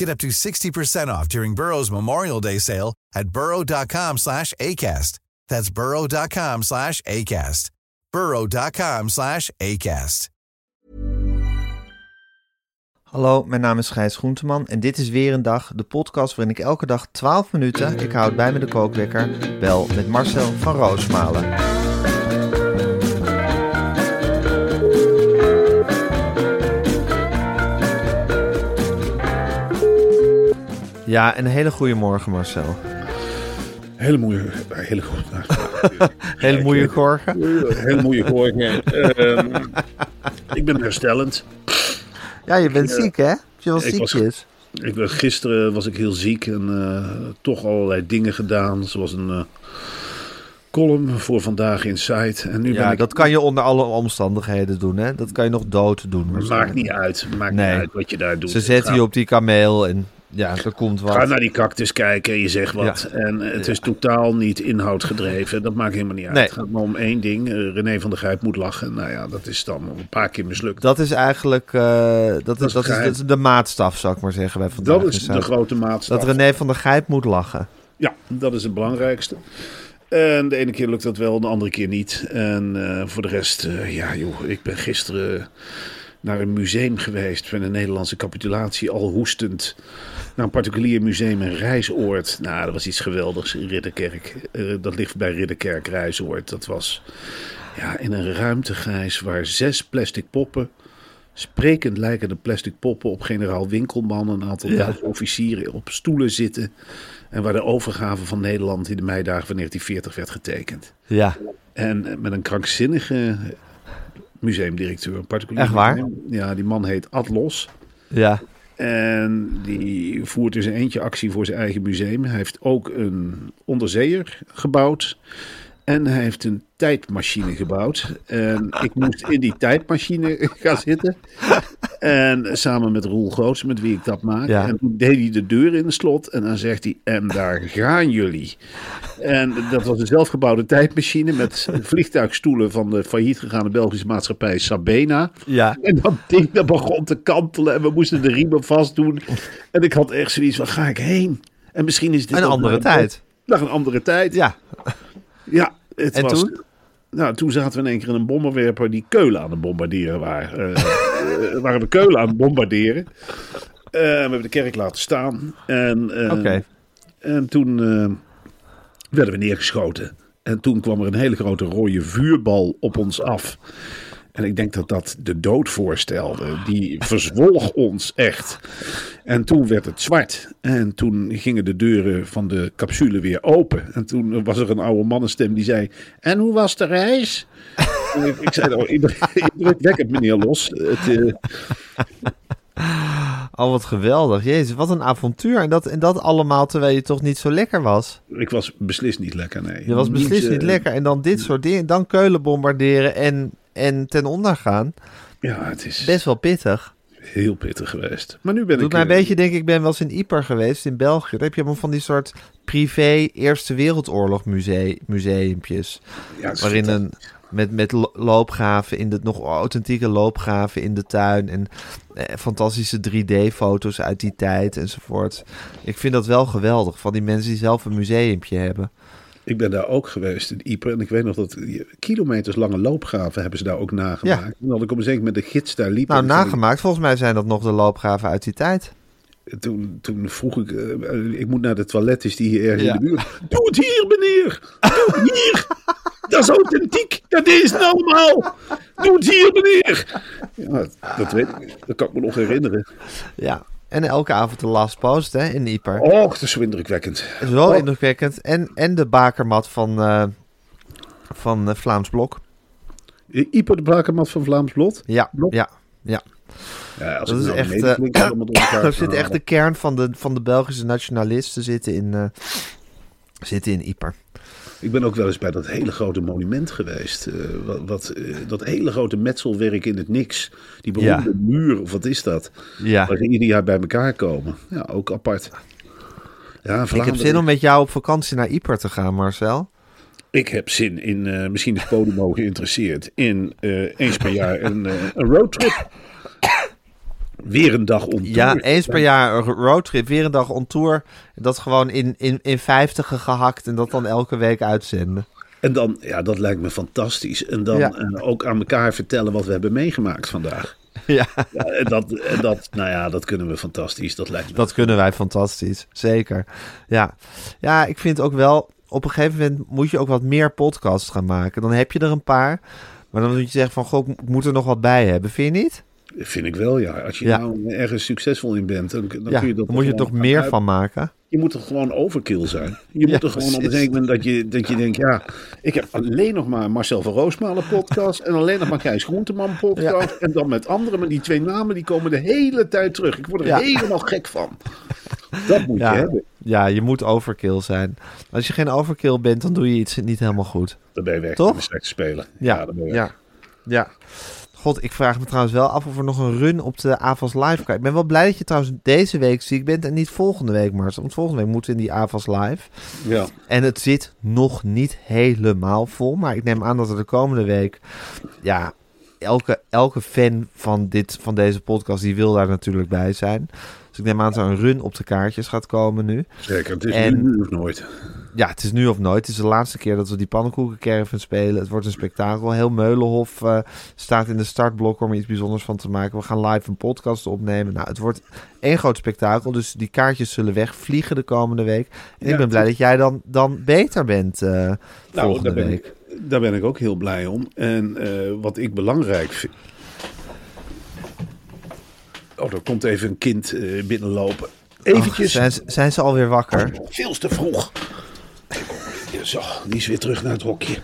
Get up to 60% off during Burrow's Memorial Day sale at burrow.com slash ACAST. That's burrow.com slash ACAST. burrow.com slash ACAST. Hallo, mijn naam is Gijs Groenteman en dit is weer een dag, de podcast waarin ik elke dag 12 minuten, ik houd bij me de kookwekker, bel met Marcel van Roosmalen. Ja, een hele goede morgen Marcel. Hele mooie, hele goed. Hele moeie gorgen. Hele mooie hoorn. Ehm ik ben herstellend. Ja, je bent ziek hè? Je was- ziekjes? Ik ben, gisteren was ik heel ziek en eh, toch allerlei dingen gedaan. Zoals een eh, column voor vandaag in site. En nu ben Ja, ik. dat kan je onder alle omstandigheden doen hè? Dat kan je nog dood doen. Maakt niet uit. Maakt Nee. niet uit wat je daar doet. Ze zetten je op die kameel en ja, er komt wat. Ga naar die cactus kijken en je zegt wat. Ja. En het is totaal niet inhoudgedreven. Dat maakt helemaal niet uit. Nee. Het gaat maar om één ding. Eh, René van der Grijp moet lachen. Nou ja, dat is dan een paar keer mislukt. Dat is eigenlijk eh, dat, is, is dat, is, dat de maatstaf, zou ik maar zeggen. Bij vandaag Dat is de grote maatstaf. Dat René van der Gijp moet lachen. Ja, dat is het belangrijkste. En de ene keer lukt dat wel, de andere keer niet. En eh, voor de rest, ja joh, ik ben gisteren naar een museum geweest van de Nederlandse capitulatie, al hoestend. Naar een particulier museum in Rijsoord. Nou, dat was iets geweldigs in Ridderkerk. Eh, dat ligt bij Ridderkerk, Rijsoord. Dat was ja, in een ruimtegrijs waar zes plastic poppen... Sprekend lijkende plastic poppen op generaal Winkelman, een aantal officieren op stoelen zitten. En waar de overgave van Nederland in de meidagen van 1940 werd getekend. Ja, En eh, met een krankzinnige museumdirecteur. Een particulier Echt waar? Ja, die man heet Atlos. ja. En die voert dus een eentje actie voor zijn eigen museum. Hij heeft ook een onderzeeër gebouwd. En hij heeft een tijdmachine gebouwd. En ik moest in die tijdmachine gaan zitten. En samen met Roel Goots, met wie ik dat maak. Ja. En toen deed hij de deur in het slot. En dan zegt hij, en daar gaan jullie. En dat was een zelfgebouwde tijdmachine met vliegtuigstoelen van de failliet gegaane Belgische maatschappij Sabena. Ja. En dat ding dat begon te kantelen en we moesten de riemen vastdoen. En ik had echt zoiets van, ga ik heen? En misschien is dit Een andere tijd. Nog een andere tijd. Ja, Ja, het En was, toen? Nou, toen zaten we in één keer in een bommenwerper die Keulen aan het bombarderen waren. Eh, waren we Keulen aan het bombarderen. Eh, we hebben de kerk laten staan. En, eh, oké. en toen eh, werden we neergeschoten. En toen kwam er een hele grote rode vuurbal op ons af. En ik denk dat dat de dood voorstelde. Die verzwolg ons echt. En toen werd het zwart. En toen gingen de deuren van de capsule weer open. En toen was er een oude mannenstem die zei... En hoe was de reis? Ik, ik zei, nou, indrukwekkend meneer Los. Het, eh, Oh, wat geweldig. Jezus, wat een avontuur. En dat, en dat allemaal terwijl je toch niet zo lekker was. ik was beslist niet lekker, nee. Je was beslist eh, niet lekker. En dan dit soort dingen. Dan Keulen bombarderen en, en ten onder gaan. Ja, het is Best wel pittig. heel pittig geweest. Maar nu ben Doet ik... mij een eh, beetje denken, ik ben wel eens in Yper geweest, in België. Daar heb je allemaal van die soort privé Eerste Wereldoorlog musee, museumpjes. ja, Waarin een. Met, met lo- loopgraven, in de, nog authentieke loopgraven in de tuin. En eh, fantastische 3D-foto's uit die tijd enzovoort. Ik vind dat wel geweldig, van die mensen die zelf een museumpje hebben. Ik ben daar ook geweest in Ypres. En ik weet nog dat kilometers lange loopgraven hebben ze daar ook nagemaakt. Ja. En dan had ik op een zeker moment de gids daar liep. Nou, nagemaakt. Volgens mij zijn dat nog de loopgraven uit die tijd. Toen, toen vroeg ik, eh, ik moet naar de toilet, is die hier ergens Ja. in de buurt. Doe het hier, meneer! Doe het hier! Dat is authentiek. Dat is normaal. Doe het hier, meneer. Ja, dat weet ik. Dat kan ik me nog herinneren. Ja. En elke avond de last post hè, in Ieper. Och, dat is zo indrukwekkend. Oh. indrukwekkend. En, en de bakermat van, eh, van eh, Vlaams Blok. Ieper de Bakermat van Vlaams Blot. Ja, Blok? ja, ja. Ja, als Dat is nou echt, eh, zit echt de kern van de, van de Belgische nationalisten zitten in, eh, zitten in Ieper. Ik ben ook wel eens bij dat hele grote monument geweest. eh, wat, wat, dat hele grote metselwerk in het niks. Die beroemde muur, of wat is dat? Ja. Waar ieder jaar bij elkaar komen. Ja, ook apart. Ja, Ik heb zin om met jou op vakantie naar Ieper te gaan, Marcel. Ik heb zin in, misschien is Podimo geïnteresseerd, in eens per jaar een, een roadtrip. Weer een dag om. Ja, eens per jaar een roadtrip, weer een dag on tour. Dat gewoon in, in, in vijftigen gehakt en dat dan elke week uitzenden. En dan, ja, dat lijkt me fantastisch. En dan Ja. eh, ook aan elkaar vertellen wat we hebben meegemaakt vandaag. Ja, Ja, en dat, en dat, nou ja, dat kunnen we fantastisch. Dat lijkt me. dat kunnen wij fantastisch. Zeker. Ja. ja, ik vind ook wel, op een gegeven moment moet je ook wat meer podcasts gaan maken. Dan heb je er een paar. Maar dan moet je zeggen van, goh, ik moet er nog wat bij hebben. Vind je niet? Vind ik wel, ja. Als je Ja. nou ergens succesvol in bent, dan, dan ja, kun je dat dan moet je er toch meer uit- van maken. Je moet er gewoon overkill zijn. Je Ja, moet er gewoon op een moment dat je, dat je denkt, ja, ik heb alleen nog maar Marcel van Roosmalen podcast en alleen nog maar Gijs Groenteman podcast. En dan met andere, maar die twee namen die komen de hele tijd terug. Ik word er helemaal gek van. Dat moet je hebben. Ja, je moet overkill zijn. Als je geen overkill bent, dan doe je iets niet helemaal goed. Dan ben je weg Toch? spelen. Ja, dan ben je ja, ja. God, ik vraag me trouwens wel af of er nog een run op de AVAS Live krijgt. Ik ben wel blij dat je trouwens deze week ziek bent en niet volgende week, Marcel. Want volgende week moeten we in die AVAS Live. Ja. En het zit nog niet helemaal vol. Maar ik neem aan dat er de komende week... Ja, elke, elke fan van, dit, van deze podcast, die wil daar natuurlijk bij zijn. Dus ik neem aan dat er een run op de kaartjes gaat komen nu. Zeker, het is En- nu of nooit. Ja, het is nu of nooit. Het is de laatste keer dat we die pannenkoekencaravan spelen. Het wordt een spektakel. Heel Meulenhof eh, staat in de startblok om er iets bijzonders van te maken. We gaan live een podcast opnemen. Nou, het wordt één groot spektakel. Dus die kaartjes zullen wegvliegen de komende week. En Ja, ik ben blij dat jij dan, dan beter bent Nou, volgende daar ben, week. ik, daar ben ik ook heel blij om. En eh, wat ik belangrijk vind. Oh, er komt even een kind binnenlopen. Eventjes. Ach, zijn, ze- zijn ze alweer wakker? Veel te vroeg. Zo, die is weer terug naar het hokje.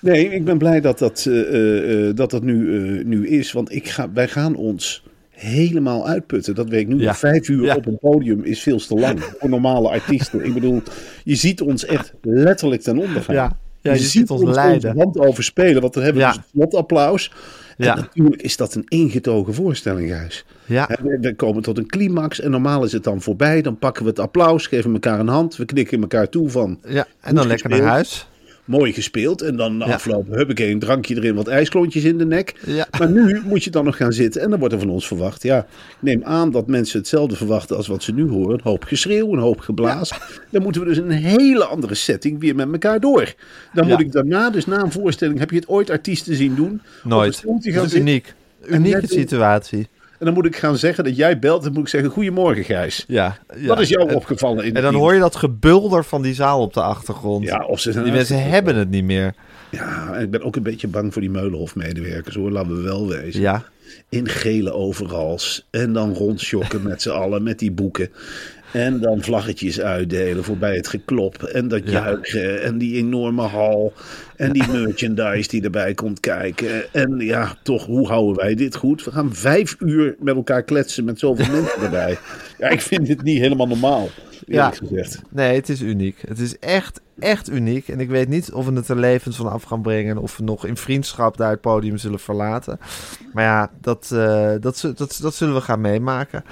Nee, ik ben blij dat dat, eh, eh, eh, dat, dat nu, nu is. Want ik ga, wij gaan ons helemaal uitputten. Dat weet ik nu. Ja. Vijf uur Ja. op een podium is veel te lang voor normale artiesten. Ik bedoel, je ziet ons echt letterlijk ten onder gaan. Ja. Ja, je ziet ons lijden. onze hand over spelen. Want dan hebben we dus het slotapplaus. En Ja. natuurlijk is dat een ingetogen voorstelling, Gijs. Ja, We we komen tot een climax en normaal is het dan voorbij. Dan pakken we het applaus, geven elkaar een hand. We knikken elkaar toe van ja. en dan lekker naar huis. Mooi gespeeld. En dan na Ja. afloop, huppakee, een drankje erin, wat ijsklontjes in de nek. Ja. Maar nu moet je dan nog gaan zitten en dan wordt er van ons verwacht. Ja, ik neem aan dat mensen hetzelfde verwachten als wat ze nu horen. Een hoop geschreeuw, een hoop geblaas. Dan moeten we dus in een hele andere setting weer met elkaar door. Dan moet ik daarna, dus na een voorstelling, heb je het ooit artiesten zien doen? Nooit. Dat is uniek. Unieke situatie. En dan moet ik gaan zeggen dat jij belt. Dan moet ik zeggen, goedemorgen Gijs. Ja, ja. Wat is jou En- opgevallen in En dan hoor je dat gebulder van die zaal op de achtergrond. Ja, of ze Die mensen hebben het niet meer. Ja, en ik ben ook een beetje bang voor die Meulenhof-medewerkers hoor, laten we wel wezen. Ja, In gele overals. En dan rondschokken met z'n allen met die boeken. En dan vlaggetjes uitdelen voorbij het geklop. En dat juichen. En die enorme hal. En die merchandise die erbij komt kijken. En ja, toch, hoe houden wij dit goed? We gaan vijf uur met elkaar kletsen met zoveel mensen erbij. Ja, ik vind dit niet helemaal normaal, Ja. gezegd. nee, het is uniek. Het is echt, echt uniek. En ik weet niet of we het er levend van af gaan brengen. Of we nog in vriendschap daar het podium zullen verlaten. Maar ja, dat, eh, dat, dat, dat zullen we gaan meemaken.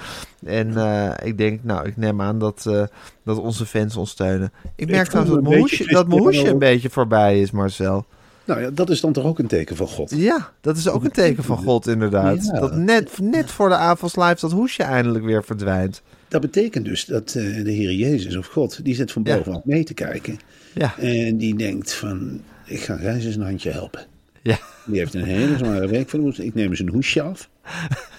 En eh, ik denk, nou, ik neem aan dat, eh, dat onze fans ons steunen. Ik merk voel trouwens dat mijn hoesje, dat mijn hoesje een beetje voorbij is, Marcel. Nou ja, dat is dan toch ook een teken van God. Ja, dat is ook een teken van God, inderdaad. Ja. Dat net, net voor de avonds live dat hoesje eindelijk weer verdwijnt. Dat betekent dus dat eh, de Heer Jezus of God, die zit van bovenaf mee te kijken. Ja, En die denkt van, ik ga eens een handje helpen. ja, Die heeft een hele zware week voor de voeten. Ik neem zijn hoesje af.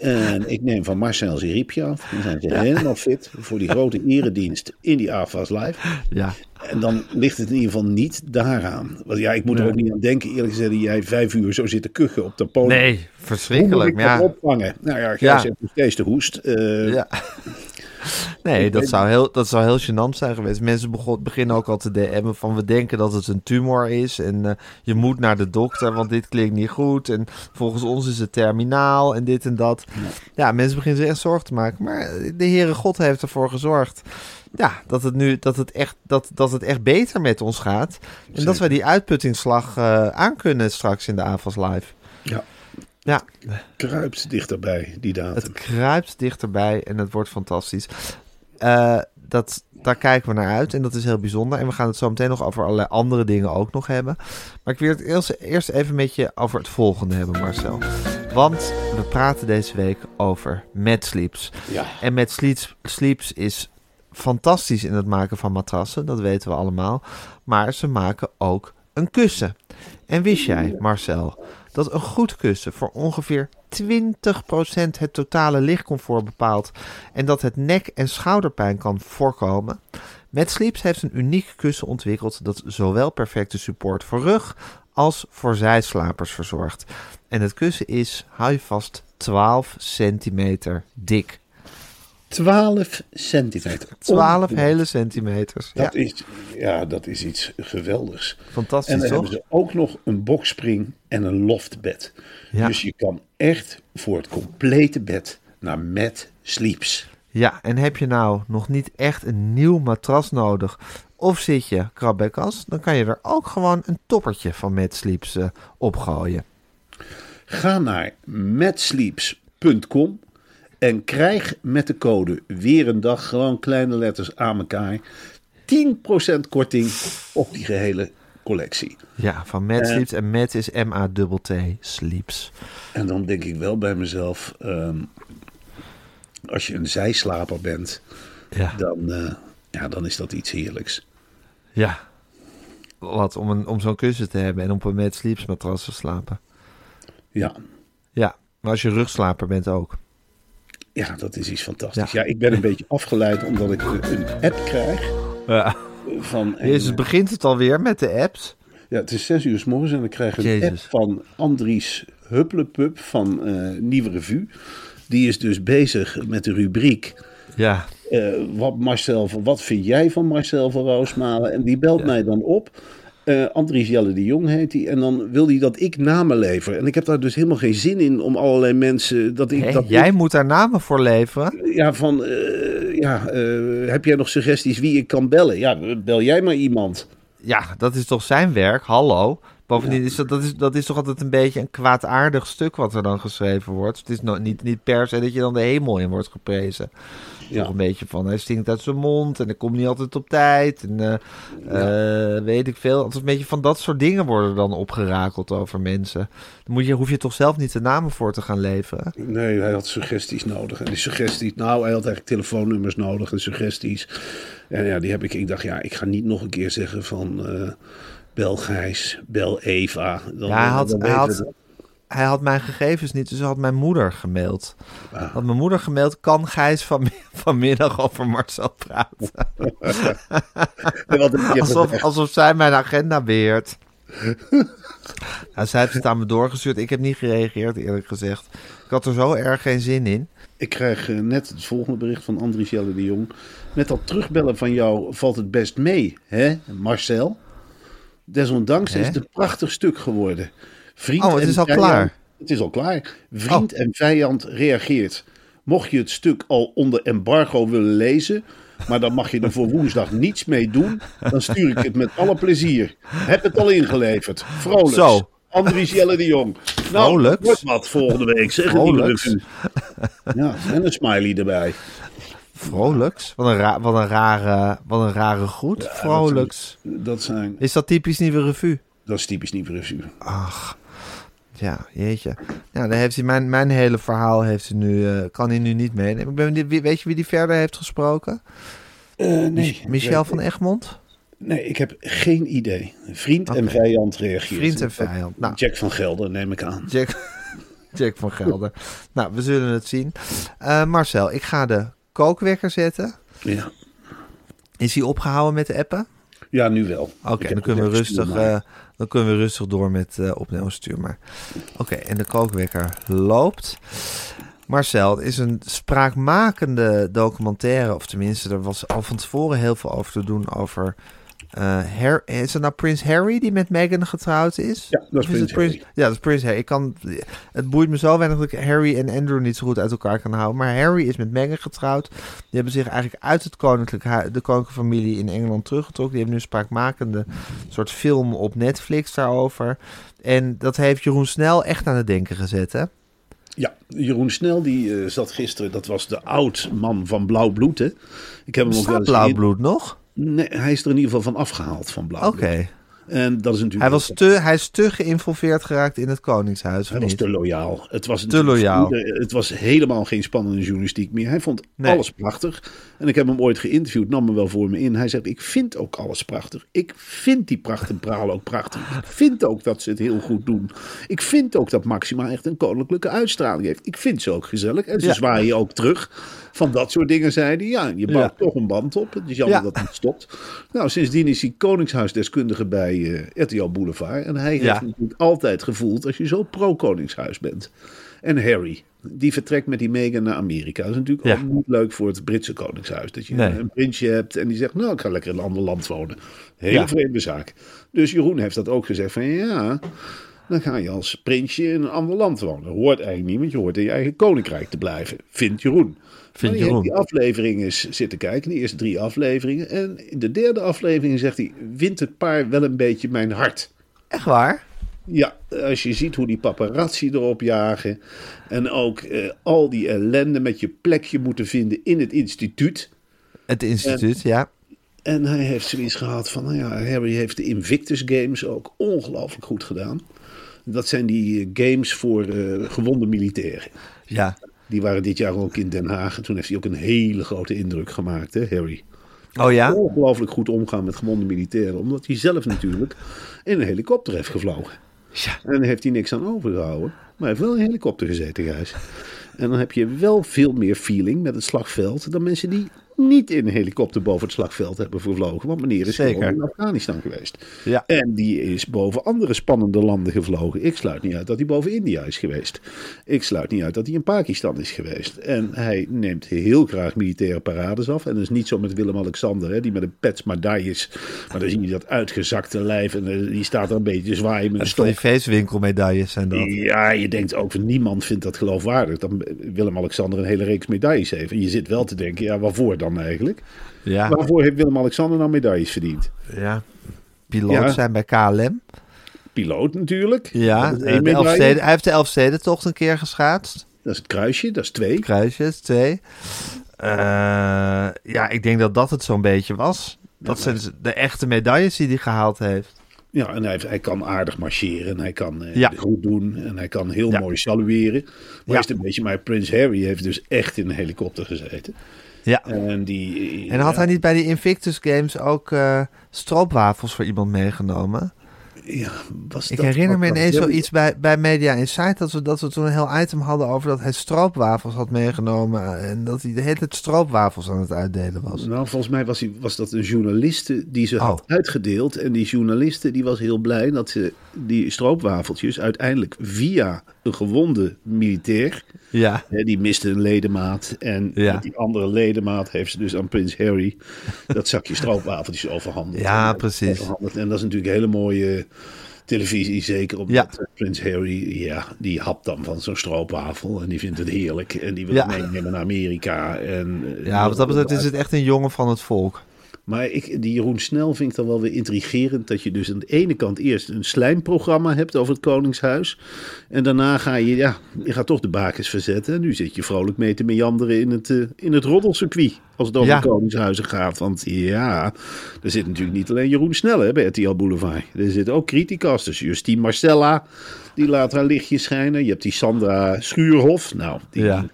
En ik neem van Marcel zijn riepje af. Dan zijn ze helemaal fit voor die grote eredienst in die AFAS Live. ja. En dan ligt het in ieder geval niet daaraan. Want ja, ik moet er ook niet aan denken, eerlijk gezegd, dat jij vijf uur zo zit te kuchen op de podium. Nee, Hoe moet verschrikkelijk. ik Maar ja, opvangen? Nou ja, Gijs Ja. nog steeds de hoest. Eh, ja. Nee, dat zou, heel, dat zou heel gênant zijn geweest. Mensen begon, beginnen ook al te DM'en van we denken dat het een tumor is. En eh, je moet naar de dokter, want dit klinkt niet goed. En volgens ons is het terminaal en dit en dat. Ja, mensen beginnen zich echt zorgen te maken. Maar de Heere God heeft ervoor gezorgd. Ja, dat het nu dat het echt, dat, dat het echt beter met ons gaat. En dat wij die uitputtingsslag eh aankunnen straks in de AFAS Live. Ja. Ja, kruipt dichterbij, die datum. het kruipt dichterbij en het wordt fantastisch. Eh, dat, daar kijken we naar uit en dat is heel bijzonder. En we gaan het zo meteen nog over allerlei andere dingen ook nog hebben. Maar ik wil het eerst, eerst even met je over het volgende hebben, Marcel. Want we praten deze week over Mad Sleeps. Ja. En Mad Sleeps, Sleeps is fantastisch in het maken van matrassen, dat weten we allemaal. Maar ze maken ook een kussen. En wist jij, Marcel, dat een goed kussen voor ongeveer 20% het totale lichtcomfort bepaalt en dat het nek- en schouderpijn kan voorkomen? Met Sleeps heeft een uniek kussen ontwikkeld dat zowel perfecte support voor rug als voor zijslapers verzorgt. En het kussen is, hou je vast, 12 centimeter dik. 12 centimeter. 12 hele centimeters. Ja, Dat, is, ja, dat is iets geweldigs. En fantastisch dan hebben ze ook nog een boxspring en een loftbed. Ja. Dus je kan echt voor het complete bed naar Mad Sleeps. Ja, en heb je nou nog niet echt een nieuw matras nodig? Of zit je krap bij kas? Dan kan je er ook gewoon een toppertje van Mad Sleeps eh, opgooien. Ga naar madsleeps.com en krijg met de code weer een dag, gewoon kleine letters aan elkaar, 10% korting op die gehele collectie. Ja, van Mad Eh. Sleeps. En Mad is M-A-T-T Sleeps. En dan denk ik wel bij mezelf, ehm, als je een zijslaper bent, Ja. dan, eh, ja, dan is dat iets heerlijks. Ja. Wat, om, een, om zo'n kussen te hebben en op een Mad Sleeps matras te slapen. Ja. Ja, maar als je rugslaper bent ook. Ja, dat is iets fantastisch. Ja. Ja, ik ben een beetje afgeleid omdat ik een app krijg Ja. van... Jezus, begint het alweer met de apps? Ja, het is zes uur s morgens en dan krijg ik een Jezus. app van Andries Hupplepup van eh, Nieuwe Revue. Die is dus bezig met de rubriek. Ja. eh, wat, Marcel, van- wat vind jij van Marcel van Roosmalen? En die belt mij dan op. Eh, Andries Jelle de Jong heet hij. En dan wil hij dat ik namen lever. En ik heb daar dus helemaal geen zin in om allerlei mensen. Dat ik, dat jij moet daar namen voor leveren. ja, van, eh, ja, eh, heb jij nog suggesties wie ik kan bellen? Ja, bel jij maar iemand. Ja, dat is toch zijn werk? Hallo. Bovendien is dat, dat, is, dat is toch altijd een beetje een kwaadaardig stuk wat er dan geschreven wordt. Het is no, niet, niet per se dat je dan de hemel in wordt geprezen. Ja. Toch een beetje van, hij stinkt uit zijn mond en hij komt niet altijd op tijd. En eh, eh, weet ik veel. Altijd een beetje van dat soort dingen worden dan opgerakeld over mensen. Dan moet je, hoef je toch zelf niet de namen voor te gaan leveren. Nee, hij had suggesties nodig. En die suggesties, nou, hij had eigenlijk telefoonnummers nodig en suggesties. En ja, die heb ik. Ik dacht, ja, ik ga niet nog een keer zeggen van eh bel Gijs, bel Eva. Dan, Ja, hij had- dan hij. Hij had mijn gegevens niet, dus had mijn moeder gemaild. Ah. Had mijn moeder gemaild, kan Gijs van, vanmiddag over Marcel praten? Alsof, alsof zij mijn agenda beheert. nou, zij heeft het aan me doorgestuurd. Ik heb niet gereageerd, eerlijk gezegd. Ik had er zo erg geen zin in. Ik krijg eh, net het volgende bericht van Andries Jelle de Jong. Met dat terugbellen van jou valt het best mee, hè, Marcel? Desondanks is het een prachtig stuk geworden. Vriend Oh, het en is al vijand- klaar. Het is al klaar. Vriend Oh. en vijand reageert. Mocht je het stuk al onder embargo willen lezen, maar dan mag je er voor woensdag niets mee doen, dan stuur ik het met alle plezier. Heb het al ingeleverd. Vrolijks. Zo. Andries Jelle de Jong. Nou, Vrolijks? wordt wat volgende week. Zeg het. Ja, en een smiley erbij. Vrolijks? Wat een, ra wat een, rare, wat een rare groet. Vrolijks. Dat, zijn, Is dat typisch nieuwe revue? dat is typisch niet revue. Ach, ja, jeetje. Ja, dan heeft hij mijn, mijn hele verhaal heeft hij nu, eh, kan hij nu niet meenemen. Ik ben, wie- weet je wie die verder heeft gesproken? Eh, nee, Michel van Egmond? Nee, ik heb geen idee. Vriend en vijand reageert. Vriend en vijand. Nou, Jack van Gelder, neem ik aan. Jack, Jack van Gelder. nou, we zullen het zien. Eh, Marcel, ik ga de kookwekker zetten. Ja. Is hij opgehouden met de appen? Ja, nu wel. Oké, dan kunnen we rustig, dan kunnen we rustig door met eh opnemen. Stuur maar. Oké, en de kookwekker loopt. Marcel, het is een spraakmakende documentaire, of tenminste, er was al van tevoren heel veel over te doen over. Eh, Har- is het nou Prins Harry die met Meghan getrouwd is? Ja, dat is het Prins Harry. Ja, dat is Prins Harry. Ik kan, het boeit me zo weinig dat ik Harry en Andrew niet zo goed uit elkaar kan houden. Maar Harry is met Meghan getrouwd. Die hebben zich eigenlijk uit het koninklijke, hu- de koninklijke familie in Engeland teruggetrokken. Die hebben nu een spraakmakende soort film op Netflix daarover. En dat heeft Jeroen Snel echt aan het denken gezet, hè? Ja, Jeroen Snel die eh, zat gisteren, dat was de oud man van Blauw Bloed. Hè? Ik heb hem ook wel eens Blauw Bloed nog? Nee, hij is er in ieder geval van afgehaald van Blauw Oké. En dat is natuurlijk. Hij, was te, hij is te geïnvolveerd geraakt in het Koningshuis, Hij was niet? te loyaal. Het was, Te loyaal. Het was helemaal geen spannende journalistiek meer. Hij vond Nee. alles prachtig. En ik heb hem ooit geïnterviewd, nam me wel voor me in. Hij zegt, ik vind ook alles prachtig. Ik vind die pracht en praal ook prachtig. Ik vind ook dat ze het heel goed doen. Ik vind ook dat Maxima echt een koninklijke uitstraling heeft. Ik vind ze ook gezellig. En ze Ja. zwaaien ook terug. Van dat soort dingen zei hij. Ja, je bouwt Ja. toch een band op. Het is jammer Ja. dat het stopt. Nou, sindsdien is hij koningshuisdeskundige bij eh RTL Boulevard. En hij heeft natuurlijk altijd gevoeld als je zo pro-koningshuis bent. En Harry, die vertrekt met die Meghan naar Amerika. Dat is natuurlijk Ja. ook niet leuk voor het Britse koningshuis. Dat je Nee. een prinsje hebt en die zegt, nou, ik ga lekker in een ander land wonen. Hele Ja. vreemde zaak. Dus Jeroen heeft dat ook gezegd van, ja, dan ga je als prinsje in een ander land wonen. Hoort eigenlijk niet, want je hoort in je eigen koninkrijk te blijven. Vindt Jeroen. Die Jeroen. die afleveringen eens zitten kijken, die eerste drie afleveringen. En in de derde aflevering zegt hij, wint het paar wel een beetje mijn hart. Echt waar? Ja, als je ziet hoe die paparazzi erop jagen. En ook eh, al die ellende met je plekje moeten vinden in het instituut. Het instituut, ja. En hij heeft zoiets gehad van, nou ja, Harry heeft de Invictus Games ook ongelooflijk goed gedaan. Dat zijn die eh, games voor eh, gewonde militairen. Ja. Die waren dit jaar ook in Den Haag. En toen heeft hij ook een hele grote indruk gemaakt, hè, Harry. Oh ja? Ongelooflijk goed omgaan met gewonde militairen. Omdat hij zelf natuurlijk in een helikopter heeft gevlogen. Ja. En daar heeft hij niks aan overgehouden. Maar hij heeft wel een helikopter gezeten, Gijs. En dan heb je wel veel meer feeling met het slagveld dan mensen die niet in een helikopter boven het slagveld hebben gevlogen. Want meneer is Zeker. gewoon in Afghanistan geweest. Ja. En die is boven andere spannende landen gevlogen. Ik sluit niet uit dat hij boven India is geweest. Ik sluit niet uit dat hij in Pakistan is geweest. En hij neemt heel graag militaire parades af. En dat is niet zo met Willem-Alexander, die met een pets medailles. Maar dan zie je dat uitgezakte lijf en eh, die staat er een beetje zwaaien met een is stok. feestwinkelmedailles zijn dat. Ja, je denkt ook, niemand vindt dat geloofwaardig. Dat Willem-Alexander een hele reeks medailles heeft. En je zit wel te denken, ja, waarvoor dan eigenlijk? Ja. Waarvoor heeft Willem-Alexander nou medailles verdiend? ja. Piloot Ja. zijn bij KLM. Piloot natuurlijk. Ja, de. Elfsteden, hij heeft de Elfstedentocht een keer geschaatst. Dat is het kruisje, dat is twee. Kruisjes, twee. Eh, ja, ik denk dat dat het zo'n beetje was. Dat zijn de echte medailles die hij gehaald heeft. Ja, en hij, heeft- hij kan aardig marcheren. Hij kan eh, Ja. goed doen. En hij kan heel Ja. mooi salueren. Maar Ja. is het een beetje... Maar Prins Harry heeft dus echt in een helikopter gezeten. Ja. En die... En had ja, hij niet bij die Invictus Games ook eh, stroopwafels voor iemand meegenomen? Ja, was Ik dat herinner me ineens Harry- zoiets bij, bij Media Insight... Dat we, dat we toen een heel item hadden over dat hij stroopwafels had meegenomen... en dat hij de hele tijd stroopwafels aan het uitdelen was. Nou, volgens mij was, hij, was dat een journaliste die ze had Oh. uitgedeeld. En die journaliste die was heel blij dat ze die stroopwafeltjes uiteindelijk via een gewonde militair... Ja, Hè, die miste een ledemaat. En Ja. met die andere ledemaat heeft ze dus aan Prins Harry dat zakje stroopwafeltjes overhandigd. Ja, En- precies. overhandigd. En dat is natuurlijk hele mooie televisie. Zeker omdat Ja. Prins Harry, ja, die hapt dan van zo'n stroopwafel. En die vindt het heerlijk. En die wil Ja. meenemen naar Amerika. En, eh, ja wat dat betreft is het echt een jongen van het volk. Maar ik, die Jeroen Snel vind ik dan wel weer intrigerend. Dat je dus aan de ene kant eerst een slijmprogramma hebt over het Koningshuis. En daarna ga je, ja, je gaat toch de bakens verzetten. En nu zit je vrolijk mee te meanderen in het, eh, in het roddelcircuit. Als het over Ja. Koningshuizen gaat. Want ja, er zit natuurlijk niet alleen Jeroen Snel hè, bij RTL Boulevard. Er zitten ook criticas. Dus Justine Marcella, die laat haar lichtje schijnen. Je hebt die Sandra Schuurhof. Nou, die, Ja.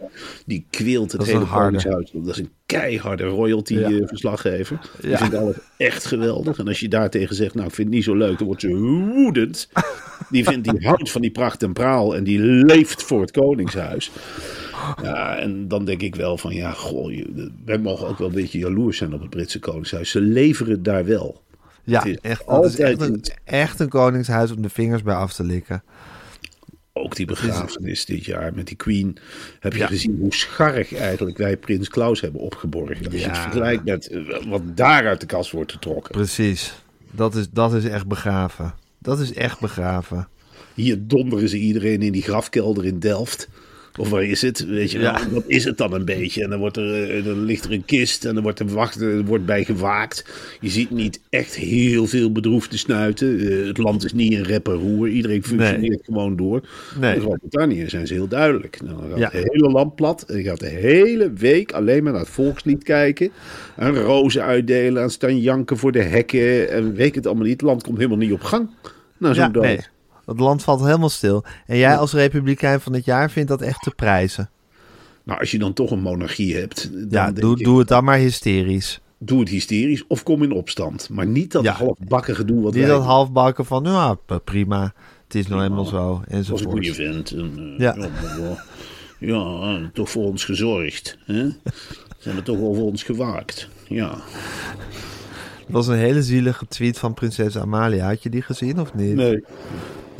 die kweelt het hele. Koningshuis. Dat is een keiharde Ja. royalty-verslaggever. Die Ja. vindt alles echt geweldig. En als je daartegen zegt, nou, ik vind het niet zo leuk, dan wordt ze woedend. Die vindt, die houdt van die pracht en praal en die leeft voor het Koningshuis. Ja, en dan denk ik wel van, ja, goh, wij mogen ook wel een beetje jaloers zijn op het Britse Koningshuis. Ze leveren daar wel. Ja, Het is echt, dat is echt altijd een, echt een koningshuis om de vingers bij af te likken. Ook die begrafenis dit jaar met die Queen. Heb je Ja. gezien hoe scharrig eigenlijk wij Prins Klaus hebben opgeborgen. Als je het Ja. vergelijkt met eh, wat daar uit de kast wordt getrokken. Precies. Dat is, dat is echt begraven. Dat is echt begraven. Hier donderen ze iedereen in die grafkelder in Delft. Of waar is het? Weet je wel, Ja. dat is het dan een beetje. En dan, wordt er, eh, dan ligt er een kist en dan wordt er, wacht, er wordt bij gewaakt. Je ziet niet echt heel veel bedroefde snuiten. Eh, het land is niet een rep en roer. Iedereen functioneert gewoon door. Nee. In Groot-Brittannië zijn ze heel duidelijk. Nou, dan gaat Ja. het hele land plat. En je gaat de hele week alleen maar naar het volkslied kijken. En rozen uitdelen. En staan janken voor de hekken. En weet het allemaal niet. Het land komt helemaal niet op gang. Nou, zo'n Ja, nee. Het land valt helemaal stil. En jij als republikein van het jaar vindt dat echt te prijzen. Nou, als je dan toch een monarchie hebt, dan Ja, doe, ik, doe het dan maar hysterisch. doe het hysterisch of kom in opstand. Maar niet dat Ja. halfbakken gedoe wat Niet wij dat halfbakken van, ja, p- prima. Het is nou eenmaal zo, was een enzovoort. goede vent. En, eh, Ja. ja. toch voor ons gezorgd. Hè? Ze hebben toch over ons gewaakt. Ja. Het was een hele zielige tweet van prinses Amalia. Had je die gezien of niet? Nee.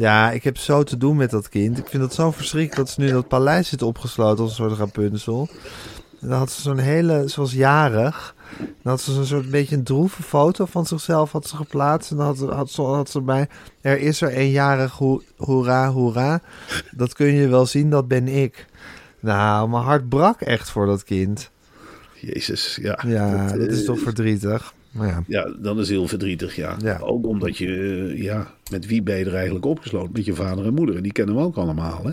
Ja, ik heb zo te doen met dat kind. Ik vind het zo verschrikkelijk dat ze nu in dat paleis zit opgesloten als een soort Rapunzel. En dan had ze zo'n hele, was jarig. Dan had ze zo'n soort beetje een droeve foto van zichzelf had ze geplaatst. En dan had, ze- had, ze, had ze erbij, er is er een jarig, ho- hoera, hoera. Dat kun je wel zien, dat ben ik. Nou, mijn hart brak echt voor dat kind. Jezus, ja. Ja, dat is eh, toch verdrietig. Ja, Ja, dat is heel verdrietig, ja. Ja. Ook omdat je, eh, ja, met wie ben je er eigenlijk opgesloten? Met je vader en moeder. En die kennen we ook allemaal, hè?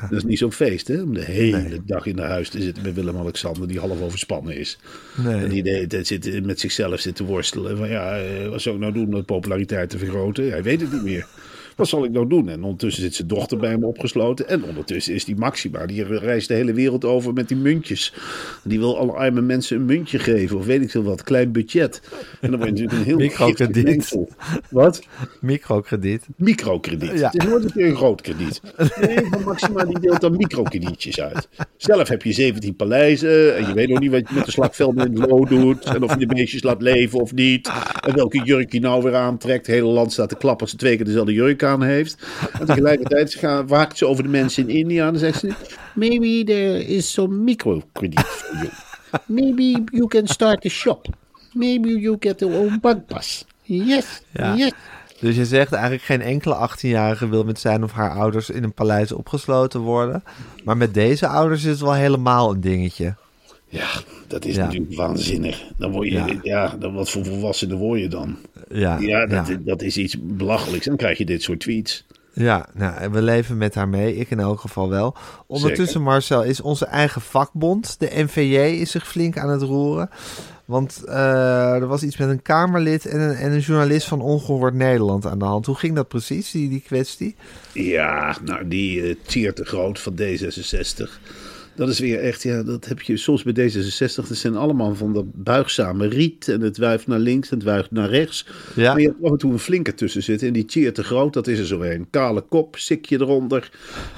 Dat is niet zo'n feest, hè? Om de hele dag in de huis te zitten met Willem-Alexander, die half overspannen is. nee. En die de hele zit, met zichzelf zit te worstelen. Van ja, eh, wat zou ik nou doen om de populariteit te vergroten? Hij weet het niet meer. Wat zal ik nou doen? En ondertussen zit zijn dochter bij hem opgesloten. En ondertussen is die Maxima. Die reist de hele wereld over met die muntjes. Die wil alle arme mensen een muntje geven. Of weet ik veel wat. Klein budget. En dan word je natuurlijk een heel Microkrediet. mengsel. Wat? Microkrediet. Microkrediet. Ja. Het is nooit een keer een groot krediet. Nee, van Maxima die deelt dan microkredietjes uit. Zelf heb je 17 paleizen en je weet nog niet wat je met de slagvelden in doet. En of je de beestjes laat leven of niet. En welke jurk je nou weer aantrekt. Het hele land staat te klappen als ze twee keer dezelfde jurk aan heeft. En tegelijkertijd gaan, waakt ze over de mensen in India en dan zegt ze... Maybe there is some microkrediet for you. Maybe you can start a shop. Maybe you get your own bankpas. Yes, Ja. yes. Dus je zegt eigenlijk geen enkele 18-jarige wil met zijn of haar ouders in een paleis opgesloten worden. Maar met deze ouders is het wel helemaal een dingetje. Ja, dat is Ja. natuurlijk waanzinnig. Dan word je, ja. Ja. dan wat voor volwassenen word je dan? Ja, Ja, dat, ja. dat is iets belachelijks. Dan krijg je dit soort tweets. Ja, nou, we leven met haar mee. Ik in elk geval wel. Ondertussen, Zeker. Marcel, is onze eigen vakbond, de NVJ, is zich flink aan het roeren. Want eh, er was iets met een Kamerlid en een, en een journalist van Ongehoord Nederland aan de hand. Hoe ging dat precies, die, die kwestie? Ja, nou die uh, Tier te Groot van D66. Dat is weer echt, ja, dat heb je soms bij D66. Dat zijn allemaal van dat buigzame riet. En het wuift naar links en het wuift naar rechts. Ja. Maar je hebt af en toe een flinke tussen zitten. En die Tier te Groot, dat is er zo een. Kale kop, sikje eronder.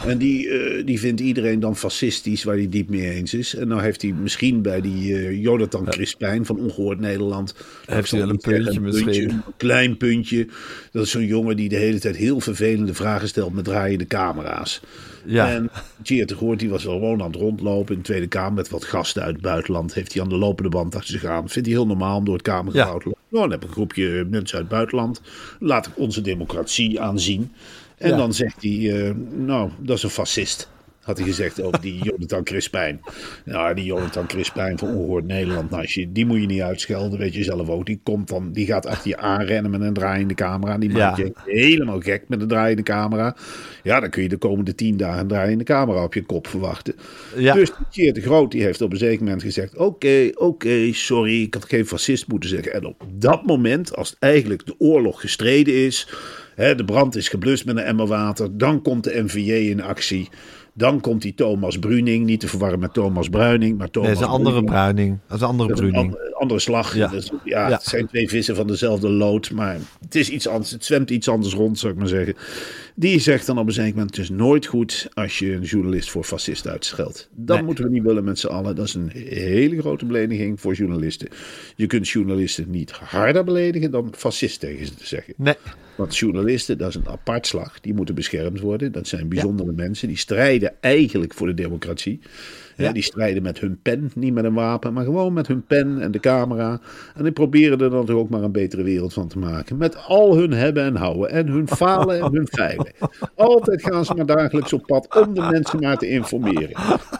En die, uh, die vindt iedereen dan fascistisch, waar hij diep mee eens is. En nou heeft hij misschien bij die uh, Jonathan Crispijn van Ongehoord Nederland... Heeft hij wel een puntje misschien. Een klein puntje. Dat is zo'n jongen die de hele tijd heel vervelende vragen stelt met draaiende camera's. Ja. En Geert de Goort die was wel gewoon aan het rondlopen in de Tweede Kamer met wat gasten uit het buitenland. Heeft hij aan de lopende band achter zich aan. Vindt hij heel normaal om door het Kamergebouw Ja. te lopen. Nou, dan heb ik een groepje mensen uit het buitenland. Laat ik onze democratie aanzien. En Ja. dan zegt hij, eh, nou, dat is een fascist. Had hij gezegd over die Jonathan Crispijn. Nou, die Jonathan Crispijn van Ongehoord Nederland. Nou, als je, die moet je niet uitschelden, weet je zelf ook. Die, komt dan, die gaat achter je aanrennen met een draaiende camera. Die maakt Ja. je helemaal gek met een draaiende camera. Ja, dan kun je de komende tien dagen een draaiende camera op je kop verwachten. Ja. Dus Geert de Groot die heeft op een zeker moment gezegd... Oké, oké, sorry, ik had geen fascist moeten zeggen. En op dat moment, als eigenlijk de oorlog gestreden is... Hè, de brand is geblust met een emmer water... dan komt de NVJ in actie... Dan komt die Thomas Bruning, niet te verwarren met Thomas Bruining, maar Thomas Nee, dat is een andere Bruning. bruining. Dat is een andere Dat is een bruining. andere, andere slag. Ja. Ja, Ja. het zijn twee vissen van dezelfde lood. Maar het is iets anders. Het zwemt iets anders rond, zou ik maar zeggen. Die zegt dan op een zeker moment: Het is nooit goed als je een journalist voor fascist uitscheldt. Dat Nee. moeten we niet willen met z'n allen. Dat is een hele grote belediging voor journalisten. Je kunt journalisten niet harder beledigen dan fascist tegen ze te zeggen. Nee. Want journalisten, dat is een apart slag. Die moeten beschermd worden. Dat zijn bijzondere mensen. Die strijden eigenlijk voor de democratie. Ja. die strijden met hun pen, niet met een wapen, maar gewoon met hun pen en de camera. En die proberen er dan toch ook maar een betere wereld van te maken. Met al hun hebben en houden. En hun falen en hun feilen. Altijd gaan ze maar dagelijks op pad om de mensen maar te informeren.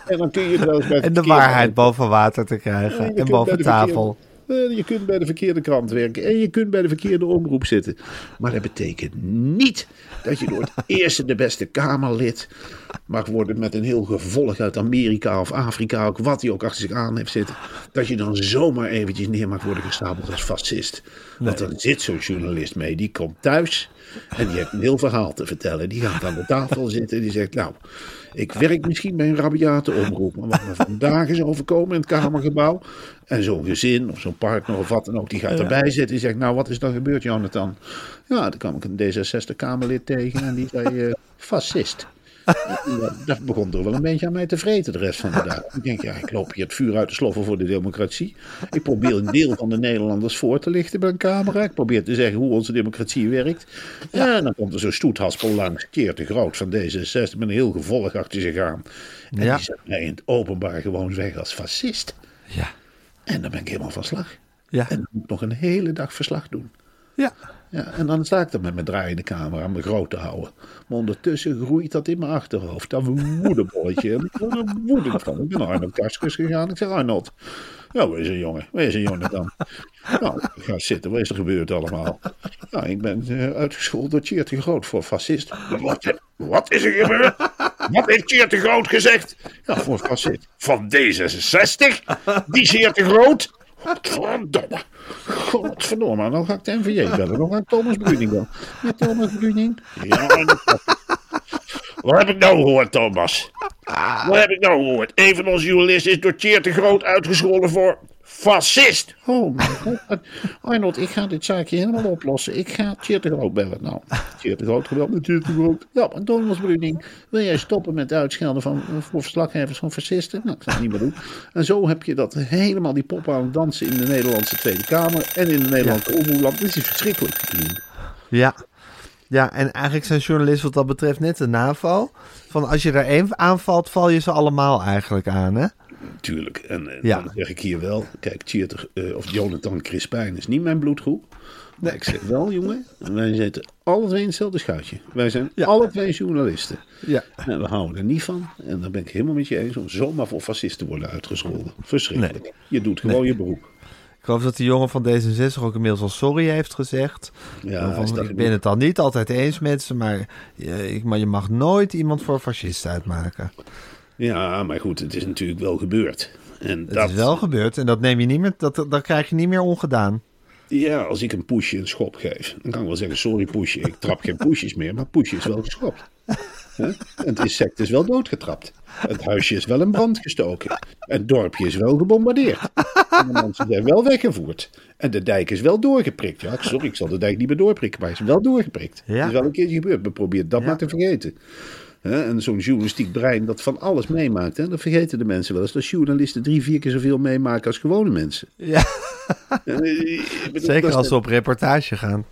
En dan kun je wel eens bij En de waarheid boven water te krijgen. En boven tafel. eh, je kunt bij de verkeerde krant werken en je kunt bij de verkeerde omroep zitten. Maar dat betekent niet dat je door het eerste de beste Kamerlid mag worden met een heel gevolg uit Amerika of Afrika, ook wat hij ook achter zich aan heeft zitten. Dat je dan zomaar eventjes neer mag worden gestapeld als fascist. Want dan zit zo'n journalist mee, die komt thuis en die heeft een heel verhaal te vertellen. Die gaat aan de tafel zitten en die zegt, nou, ik werk misschien bij een rabiate omroep, maar wat me vandaag is overkomen in het Kamergebouw. En zo'n gezin of zo'n partner of wat dan ook, die gaat erbij zitten. Die zegt, nou, wat is dan gebeurd, Jonathan? Ja, dan kwam ik een D66-Kamerlid tegen en die zei, eh, fascist. Dat begon toch wel een beetje aan mij te vreten de rest van de dag. Ik denk, ja, ik loop hier het vuur uit te sloffen voor de democratie. Ik probeer een deel van de Nederlanders voor te lichten bij een camera. Ik probeer te zeggen hoe onze democratie werkt. Ja, en dan komt er zo'n stoethaspel langs, keer te groot van D66, met een heel gevolg achter zich aan. En Ja. die zet mij in het openbaar gewoon weg als fascist. Ja. En dan ben ik helemaal van slag. Ja. En dan moet ik nog een hele dag verslag doen. Ja. Ja, en dan sta ik er met mijn draaiende camera me groot te houden. Maar ondertussen groeit dat in mijn achterhoofd. Dat woedebolletje. En ik van. Ik ben naar Arnold Karskens gegaan. Ik zeg, Arnold, ja, is een jongen? Is een jongen dan? Nou, ga zitten. Wat is er gebeurd allemaal? Nou, ik ben eh, uitgescholden door Tjeerd de Groot voor fascist. Wat, wat is er gebeurd? Wat heeft Tjeerd de Groot gezegd? Ja, voor fascist. Van D66? Die Tjeerd de Groot? Godverdomme. Godverdomme, dan ga ik de NVJ bellen. Dan ga ik Thomas Bruning bellen. Ja, Thomas Bruning. Ja, wat heb ik nou gehoord, Thomas? Wat heb ik nou gehoord? Een van onze journalisten is door Tjeerd de Groot uitgescholden voor fascist. Oh, mijn god. Arnold, ik ga dit zaakje helemaal oplossen. Ik ga Tjeerd de Groot bellen. Nou, Tjeerd de Groot gebeld met Tjeerd de Groot. Ja, maar Thomas Bruning, wil jij stoppen met uitschelden van, voor verslaggevers van fascisten? Nou, ik zal het niet meer doen. En zo heb je dat helemaal die pop aan het dansen in de Nederlandse Tweede Kamer en in de Nederlandse omroepland. Dit is verschrikkelijk. Ja. Ja, en eigenlijk zijn journalisten wat dat betreft net de NAVO. Van als je er één aanvalt, val je ze allemaal eigenlijk aan, hè? Tuurlijk. En, en Ja. dan zeg ik hier wel, kijk, Tjeerd, eh, of Jonathan Crispijn is niet mijn bloedgroep. Maar ik zeg wel, jongen, wij zitten alle twee in hetzelfde schuitje. Wij zijn Ja. alle twee journalisten. Ja. En we houden er niet van. En dan ben ik helemaal met je eens om zomaar voor fascist te worden uitgescholden. Verschrikkelijk. Je doet gewoon je beroep. Ik geloof dat de jongen van D66 ook inmiddels al sorry heeft gezegd. Ja, Van, ik ben het dan niet altijd eens met ze, maar je, maar je mag nooit iemand voor fascist uitmaken. Ja, maar goed, het is natuurlijk wel gebeurd. En Het dat, is wel gebeurd en dat neem je niet meer, dat, dat krijg je niet meer ongedaan. Ja, als ik een poesje een schop geef, dan kan ik wel zeggen: sorry poesje, ik trap geen poesjes meer, maar poesje is wel geschopt. En het insect is wel doodgetrapt. Het huisje is wel in brand gestoken. Het dorpje is wel gebombardeerd. En de mensen zijn wel weggevoerd. En de dijk is wel doorgeprikt. Ja, sorry, ik zal de dijk niet meer doorprikken, maar hij is wel doorgeprikt. Ja. Dat is wel een keertje gebeurd. We proberen dat Ja. maar te vergeten. Hè, En zo'n journalistiek brein dat van alles meemaakt. Hè? Dat vergeten de mensen wel eens. Dat journalisten drie, vier keer zoveel meemaken als gewone mensen. Ja, eh, bedoel, zeker als ze op reportage gaan.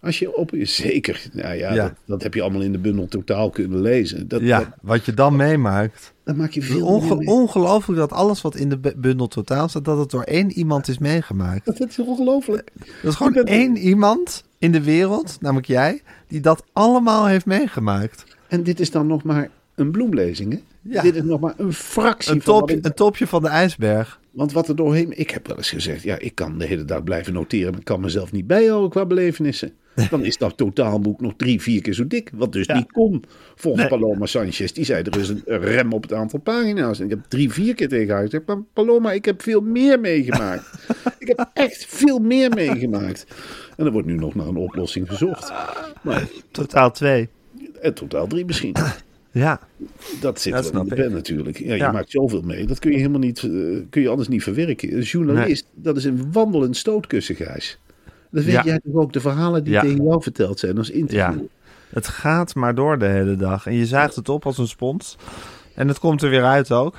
als je op zeker, nou ja, Ja. Dat, dat heb je allemaal in de bundel totaal kunnen lezen. Dat, Ja, dat, wat je dan meemaakt. dat maak je veel onge- meer mee. ongelooflijk dat alles wat in de bu- bundel totaal staat, dat het door één iemand is meegemaakt. Dat is ongelooflijk. Dat is gewoon één iemand in de wereld, namelijk jij, die dat allemaal heeft meegemaakt. En dit is dan nog maar een bloemlezing, hè? Ja. Dit is nog maar een fractie Een, van top, wat ik- een topje van de ijsberg. Want wat er doorheen... Ik heb wel eens gezegd, ja, ik kan de hele dag blijven noteren... maar ik kan mezelf niet bijhouden qua belevenissen. Dan is dat totaalboek nog drie, vier keer zo dik. Wat dus Ja. niet kon, volgens Nee. Paloma Sanchez. Die zei, er is een rem op het aantal pagina's. En ik heb drie, vier keer tegen haar gezegd... maar Paloma, ik heb veel meer meegemaakt. ik heb echt veel meer meegemaakt. En er wordt nu nog naar een oplossing gezocht. Maar Totaal twee. In totaal drie misschien. Ja, Dat zit Dat er in de ik. pen natuurlijk. Ja, je maakt zoveel mee. Dat kun je helemaal niet, eh, kun je anders niet verwerken. Een journalist, dat is een wandelend stootkussen, Gijs. Dat weet Ja. jij toch ook, de verhalen die Ja. tegen jou verteld zijn als interview. ja. Het gaat maar door de hele dag. En je zaagt het op als een spons. En het komt er weer uit ook.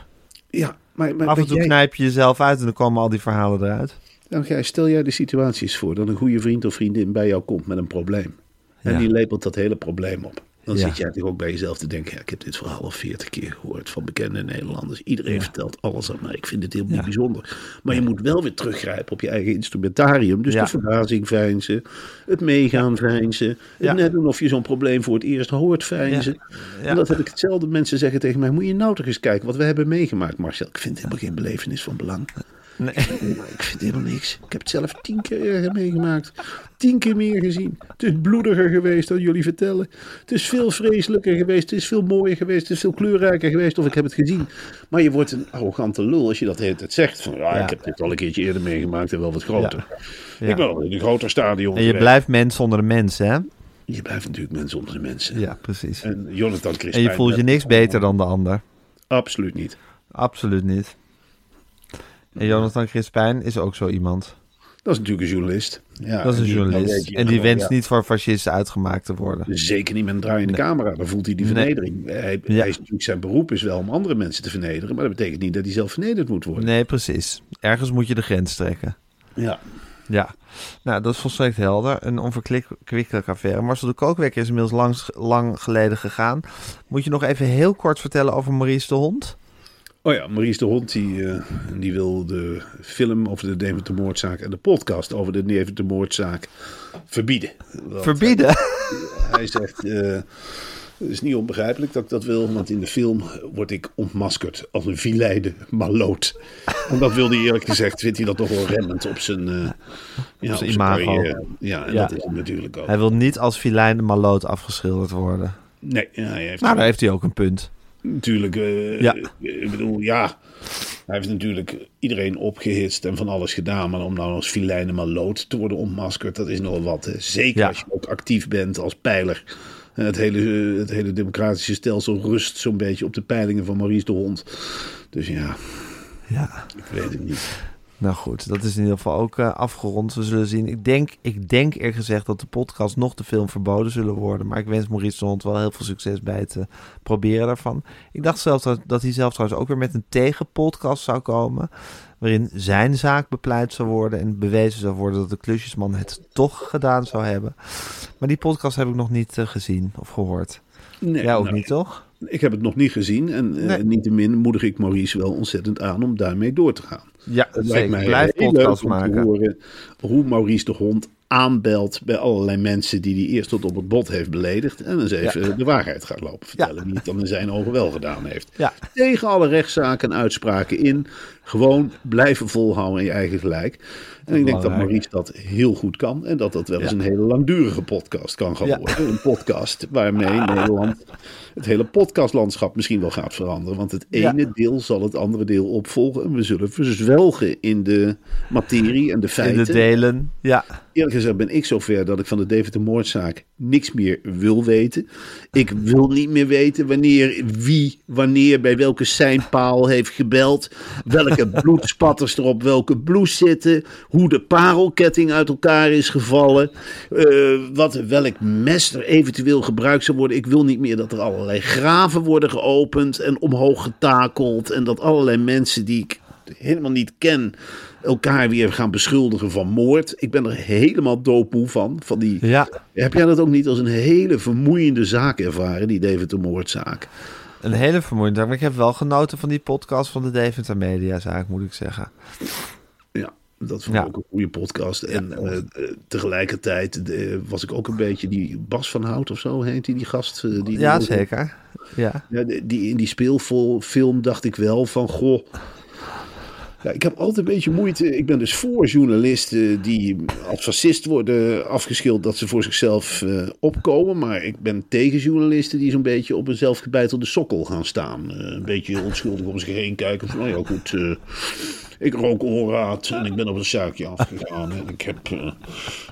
Ja, maar, maar Af en toe jij, knijp je jezelf uit en dan komen al die verhalen eruit. nou, Gijs, stel jij de situaties voor dat een goede vriend of vriendin bij jou komt met een probleem. En Ja. die lepelt dat hele probleem op. Dan Ja. zit jij toch ook bij jezelf te denken, ja, ik heb dit verhaal al veertig keer gehoord van bekende Nederlanders. Iedereen vertelt alles aan mij. Ik vind dit heel Ja. bijzonder. Maar je moet wel weer teruggrijpen op je eigen instrumentarium. Dus de verbazing veinzen, het meegaan veinzen, het net doen of je zo'n probleem voor het eerst hoort veinzen. En dat heb ik hetzelfde. Mensen zeggen tegen mij, moet je nou toch eens kijken wat we hebben meegemaakt, Marcel. Ik vind het helemaal geen belevenis van belang. Nee. Ik vind helemaal niks. Ik heb het zelf tien keer meegemaakt. Tien keer meer gezien. Het is bloediger geweest dan jullie vertellen. Het is veel vreselijker geweest. Het is veel mooier geweest. Het is veel kleurrijker geweest. Of ik heb het gezien. Maar je wordt een arrogante lul als je dat de hele tijd zegt. Van, ja, Ja. ik heb dit al een keertje eerder meegemaakt en wel wat groter. Ja. Ik ben al in een groter stadion En je geweest. blijft mens onder de mensen, hè? Je blijft natuurlijk mensen onder de mensen. Ja, precies. En Jonathan En Crispijn... je voelt je niks beter dan de ander. Absoluut niet. Absoluut niet. En Jonathan Crispijn is ook zo iemand. Dat is natuurlijk een journalist. Ja, Dat is een weet journalist. En die gewoon, wenst ja. niet voor fascist uitgemaakt te worden. Zeker niet met een draaiende camera. Dan voelt hij die Nee. vernedering. Hij, Ja. hij is natuurlijk zijn beroep is wel om andere mensen te vernederen. Maar dat betekent niet dat hij zelf vernederd moet worden. Nee, precies. Ergens moet je de grens trekken. Ja. Ja, nou, dat is volstrekt helder. Een onverkwikkelijke affaire. Marcel de Kookwekker is inmiddels lang, lang geleden gegaan. Moet je nog even heel kort vertellen over Maurice de Hond? Oh ja, Maurice de Hond die, eh, die wil de film over de Deventer moordzaak en de podcast over de Deventer moordzaak verbieden. Want Verbieden? Hij zegt, eh, het is niet onbegrijpelijk dat ik dat wil, want in de film word ik ontmaskerd als een vileide maloot. En dat wilde hij eerlijk gezegd, vindt hij dat toch wel remmend op zijn, eh ja, zijn imago. Ja, en Ja. dat is het natuurlijk ook. Hij wil niet als filijn de maloot afgeschilderd worden. Nee, ja, hij heeft Nou, daar heeft hij ook een punt. Natuurlijk, eh, Ja. ik bedoel, ja, hij heeft natuurlijk iedereen opgehitst en van alles gedaan. Maar om nou als filijne maloot te worden ontmaskerd, dat is nogal wat. Hè. Zeker Ja. als je ook actief bent als pijler. En Het hele, eh, het hele democratische stelsel rust zo'n beetje op de peilingen van Maurice de Hond. Dus ja, Ja. ik weet het niet. Nou goed, dat is in ieder geval ook eh, afgerond. We zullen zien. Ik denk, ik denk eerlijk gezegd dat de podcast nog de film verboden zullen worden. Maar ik wens Maurice de Hond wel heel veel succes bij het eh, proberen daarvan. Ik dacht zelfs dat, dat hij zelf trouwens ook weer met een tegenpodcast zou komen. Waarin zijn zaak bepleit zou worden. En bewezen zou worden dat de klusjesman het toch gedaan zou hebben. Maar die podcast heb ik nog niet eh, gezien of gehoord. Nee, Jij ook nou, niet, toch? Ik heb het nog niet gezien. En Nee. niettemin moedig ik Maurice wel ontzettend aan om daarmee door te gaan. Ja, Het lijkt mij Blijf heel podcast leuk om te maken. horen hoe Maurice de Hond aanbelt bij allerlei mensen die hij eerst tot op het bot heeft beledigd. En eens even de waarheid gaat lopen vertellen. Wie het dan in zijn ogen wel gedaan heeft. Ja. Tegen alle rechtszaken en uitspraken in. Gewoon blijven volhouden in je eigen gelijk. En ik denk dat. Maurice dat heel goed kan. En dat dat wel eens Ja. een hele langdurige podcast kan gaan Ja. worden. Een podcast waarmee Nederland het hele podcastlandschap misschien wel gaat veranderen. Want het Ja. ene deel zal het andere deel opvolgen. En we zullen verzwelgen in de materie en de In feiten. de delen. Ja. Eerlijk gezegd ben ik zover dat ik van de Deventer moordzaak niks meer wil weten. Ik wil niet meer weten wanneer, wie, wanneer, bij welke seinpaal heeft gebeld. Welke bloedspatters er op welke blouse zitten. Hoe de parelketting uit elkaar is gevallen. eh, wat, welk mes er eventueel gebruikt zou worden. Ik wil niet meer dat er allerlei graven worden geopend en omhoog getakeld. En dat allerlei mensen die ik helemaal niet ken elkaar weer gaan beschuldigen van moord. Ik ben er helemaal doodmoe van. van die, Ja. Heb jij dat ook niet als een hele vermoeiende zaak ervaren, die Deventer moordzaak? Een hele vermoeiende zaak. Maar ik heb wel genoten van die podcast van de Deventer Mediazaak, moet ik zeggen. Ja, dat vond ik Ja. ook een goede podcast. En eh, tegelijkertijd eh, was ik ook een beetje die Bas van Hout of zo heet die, die gast. eh, die Ja, zeker. Ja. Ja, die, in die speelfilm dacht ik wel van, goh... Ja, ik heb altijd een beetje moeite. Ik ben dus voor journalisten die als fascist worden afgeschilderd dat ze voor zichzelf opkomen. Maar ik ben tegen journalisten die zo'n beetje op een zelfgebeitelde sokkel gaan staan. Een beetje onschuldig om zich heen kijken. Van, nou ja, goed. Ik rook oorraad en ik ben op een suikje afgegaan. En ik heb eh,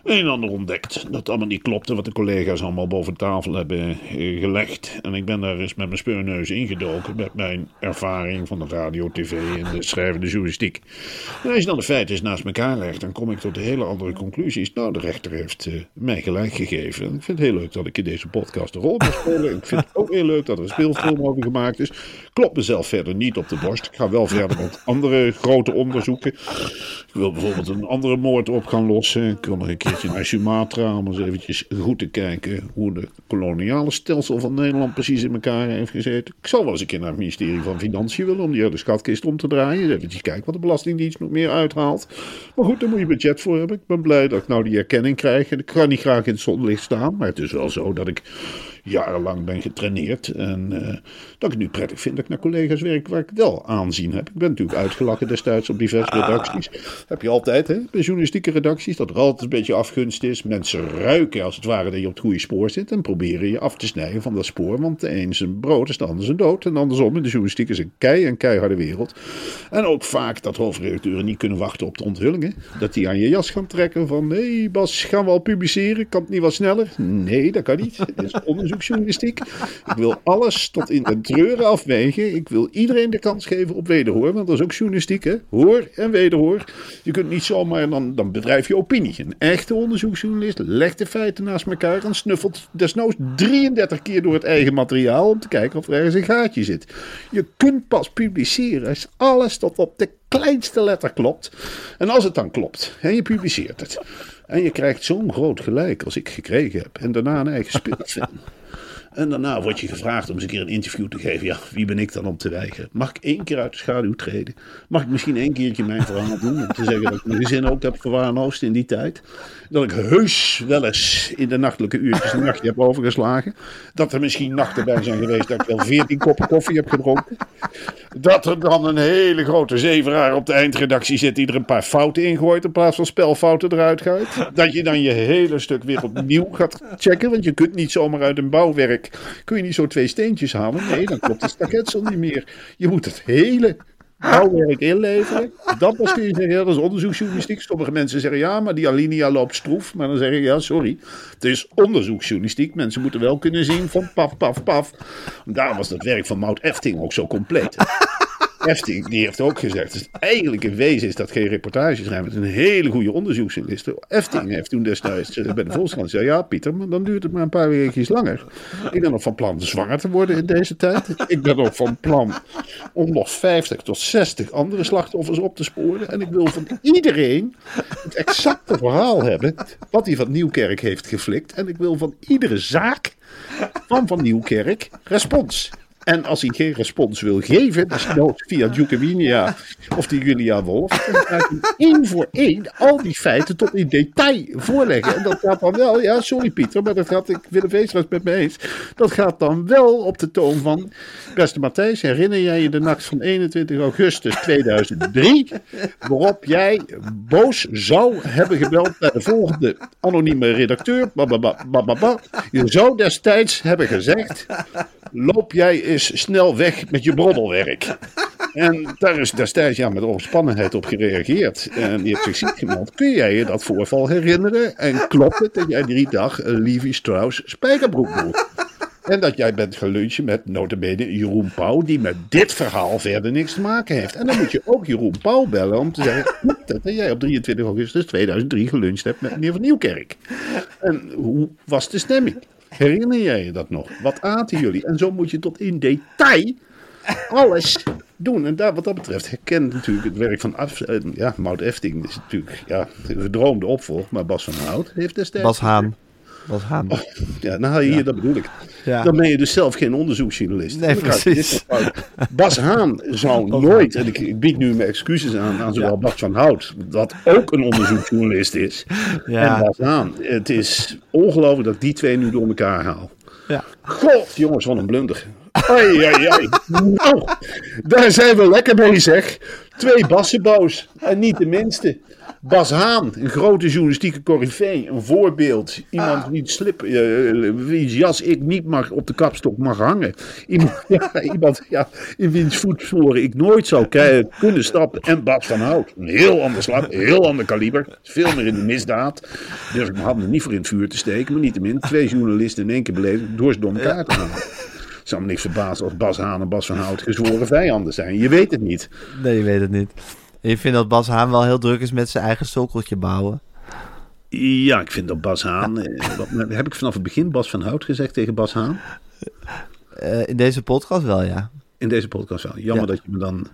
een en ander ontdekt. Dat allemaal niet klopte wat de collega's allemaal boven tafel hebben eh, gelegd. En ik ben daar eens met mijn speurneus ingedoken. Met mijn ervaring van de radio, tv en de schrijvende journalistiek. En als je dan de feiten naast elkaar legt, dan kom ik tot hele andere conclusies. Nou, de rechter heeft eh, mij gelijk gegeven. En ik vind het heel leuk dat ik in deze podcast een rol mag spelen. Ik vind het ook heel leuk dat er een speelfilm over gemaakt is. Klopt mezelf verder niet op de borst. Ik ga wel verder met andere grote onderzoeken. Ik wil bijvoorbeeld een andere moord op gaan lossen. Ik wil nog een keertje naar Sumatra om eens eventjes goed te kijken hoe de koloniale stelsel van Nederland precies in elkaar heeft gezeten. Ik zal wel eens een keer naar het ministerie van Financiën willen om die hele schatkist om te draaien. Eens eventjes kijken wat de Belastingdienst nog meer uithaalt. Maar goed, daar moet je budget voor hebben. Ik ben blij dat ik nou die erkenning krijg. En ik kan niet graag in het zonlicht staan, maar het is wel zo dat ik jarenlang ben getraineerd. En uh, dat ik het nu prettig vind dat ik naar collega's werk waar ik wel aanzien heb. Ik ben natuurlijk uitgelachen destijds op diverse redacties. Heb je altijd, hè, bij journalistieke redacties, dat er altijd een beetje afgunst is. Mensen ruiken als het ware dat je op het goede spoor zit en proberen je af te snijden van dat spoor. Want de een is een brood is de ander zijn dood. En andersom, in de journalistiek is een kei en keiharde wereld. En ook vaak dat hoofdredacteuren niet kunnen wachten op de onthullingen. Dat die aan je jas gaan trekken van, hé hey Bas, gaan we al publiceren? Kan het niet wat sneller? Nee, dat kan niet. Het is Ik wil alles tot in de treuren afwegen. Ik wil iedereen de kans geven op wederhoor. Want dat is ook journalistiek, hè? Hoor en wederhoor. Je kunt niet zomaar, dan, dan bedrijf je opinie. Een echte onderzoeksjournalist legt de feiten naast elkaar en snuffelt desnoods 33 keer door het eigen materiaal om te kijken of er ergens een gaatje zit. Je kunt pas publiceren als alles tot op de kleinste letter klopt. En als het dan klopt en je publiceert het. En je krijgt zo'n groot gelijk als ik gekregen heb. En daarna een eigen speelfilm. En daarna word je gevraagd om eens een keer een interview te geven. Ja, wie ben ik dan om te weigeren? Mag ik één keer uit de schaduw treden? Mag ik misschien één keertje mijn verhaal doen? Om te zeggen dat ik mijn gezin ook heb verwaarloosd in die tijd. Dat ik heus wel eens in de nachtelijke uurtjes een nachtje heb overgeslagen. Dat er misschien nachten bij zijn geweest dat ik wel veertien koppen koffie heb gedronken. Dat er dan een hele grote zeveraar op de eindredactie zit die er een paar fouten in gooit in plaats van spelfouten eruit gooit. Dat je dan je hele stuk weer opnieuw gaat checken. Want je kunt niet zomaar uit een bouwwerk kun je niet zo twee steentjes halen. Nee, dan klopt het staketsel niet meer. Je moet het hele bouwwerk inleveren. Dat was kun je zeggen, dat is onderzoeksjournalistiek. Sommige mensen zeggen, ja, maar die alinea loopt stroef. Maar dan zeg ik, ja, sorry. Het is onderzoeksjournalistiek. Mensen moeten wel kunnen zien van paf, paf, paf. Daarom was dat werk van Mout Efting ook zo compleet. Efting, die heeft ook gezegd, dus eigenlijk in wezen is dat geen reportage schrijven, het is een hele goede onderzoeksjournalist. Efting heeft toen destijds bij de Volkskrant gezegd, ja Pieter, maar dan duurt het maar een paar weekjes langer. Ik ben nog van plan zwanger te worden in deze tijd. Ik ben ook van plan om nog 50 tot 60 andere slachtoffers op te sporen. En ik wil van iedereen het exacte verhaal hebben wat hij van Nieuwkerk heeft geflikt. En ik wil van iedere zaak van Van Nieuwkerk respons. En als hij geen respons wil geven, dus via Djukewinia of die Julia Wolf, dan gaat hij één voor één al die feiten tot in detail voorleggen. En dat gaat dan wel, ja, sorry Pieter, maar dat gaat, ik wil Weestra met me eens, dat gaat dan wel op de toon van, beste Matthijs, herinner jij je de nacht van 21 augustus 2003, waarop jij boos zou hebben gebeld bij de volgende anonieme redacteur, bababa, je zou destijds hebben gezegd, loop jij is snel weg met je broddelwerk. En daar is destijds ja, met overspannenheid op gereageerd. En die heeft zich ziek. Kun jij je dat voorval herinneren? En klopt het dat jij drie dag een Levi Strauss spijkerbroek droeg? En dat jij bent gelunchen met notabene Jeroen Pauw, die met dit verhaal verder niks te maken heeft. En dan moet je ook Jeroen Pauw bellen om te zeggen dat jij op 23 augustus 2003 geluncht hebt met meneer Van Nieuwkerk. En hoe was de stemming? Herinner jij je dat nog? Wat aten jullie? En zo moet je tot in detail alles doen. En daar, wat dat betreft herkent natuurlijk het werk van uh, ja, Mout Efting. is natuurlijk ja, de verdroomde opvolg, maar Bas van Hout heeft destijds... Bas Haan. Haan. Oh, ja, nou hier, ja. dat bedoel ik. Ja. Dan ben je dus zelf geen onderzoeksjournalist. Nee, precies. Bas Haan zou nooit, en ik, bied nu mijn excuses aan, aan zowel ja. Bas van Hout, dat ook een onderzoeksjournalist is, ja. en Bas Haan. Het is ongelooflijk dat die twee nu door elkaar haal. Ja. God, jongens, wat een blunder. Ai, ai, ai. Nou, daar zijn we lekker bezig. Twee bassen boos. En niet de minste. Bas Haan, een grote journalistieke corrivee. Een voorbeeld. Iemand die slip, eh, wiens jas ik niet mag op de kapstok mag hangen. Iemand, ja, iemand ja, in wiens voetsporen ik nooit zou kunnen stappen. En Bas van Hout. Een heel ander slag, een heel ander kaliber. Veel meer in de misdaad. Durf ik mijn handen niet voor in het vuur te steken. Maar niettemin, twee journalisten in één keer beleven door ze door elkaar te halen. Het zou me niks verbazen als Bas Haan en Bas van Hout gezworen vijanden zijn. Je weet het niet. Nee, je weet het niet. Je vindt dat Bas Haan wel heel druk is met zijn eigen sokkeltje bouwen. Ja, ik vind dat Bas Haan. eh, heb ik vanaf het begin Bas van Hout gezegd tegen Bas Haan? Eh, in deze podcast wel, ja. In deze podcast wel. Jammer Ja. dat je me dan.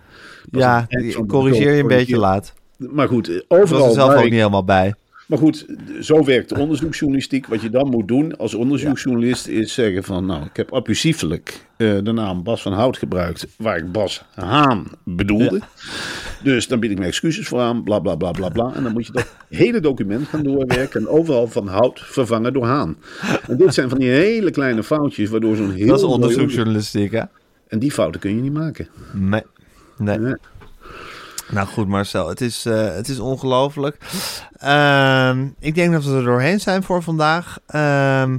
Ja, ik corrigeer je een beetje laat. Maar goed, eh, Ik was overal. er zelf ook ik- niet helemaal bij. Maar goed, zo werkt de onderzoeksjournalistiek. Wat je dan moet doen als onderzoeksjournalist is zeggen van... nou, ik heb abusiefelijk eh, de naam Bas van Hout gebruikt... waar ik Bas Haan bedoelde. Dus dan bied ik mijn excuses voor aan, bla bla bla bla bla. En dan moet je dat hele document gaan doorwerken... en overal van Hout vervangen door Haan. En dit zijn van die hele kleine foutjes... waardoor zo'n heel... Dat is onderzoeksjournalistiek, hè? En die fouten kun je niet maken. Nee. nee. Nee. Nou goed, Marcel, het is, eh, het is ongelooflijk. Ehm, ik denk dat we er doorheen zijn voor vandaag. Ehm,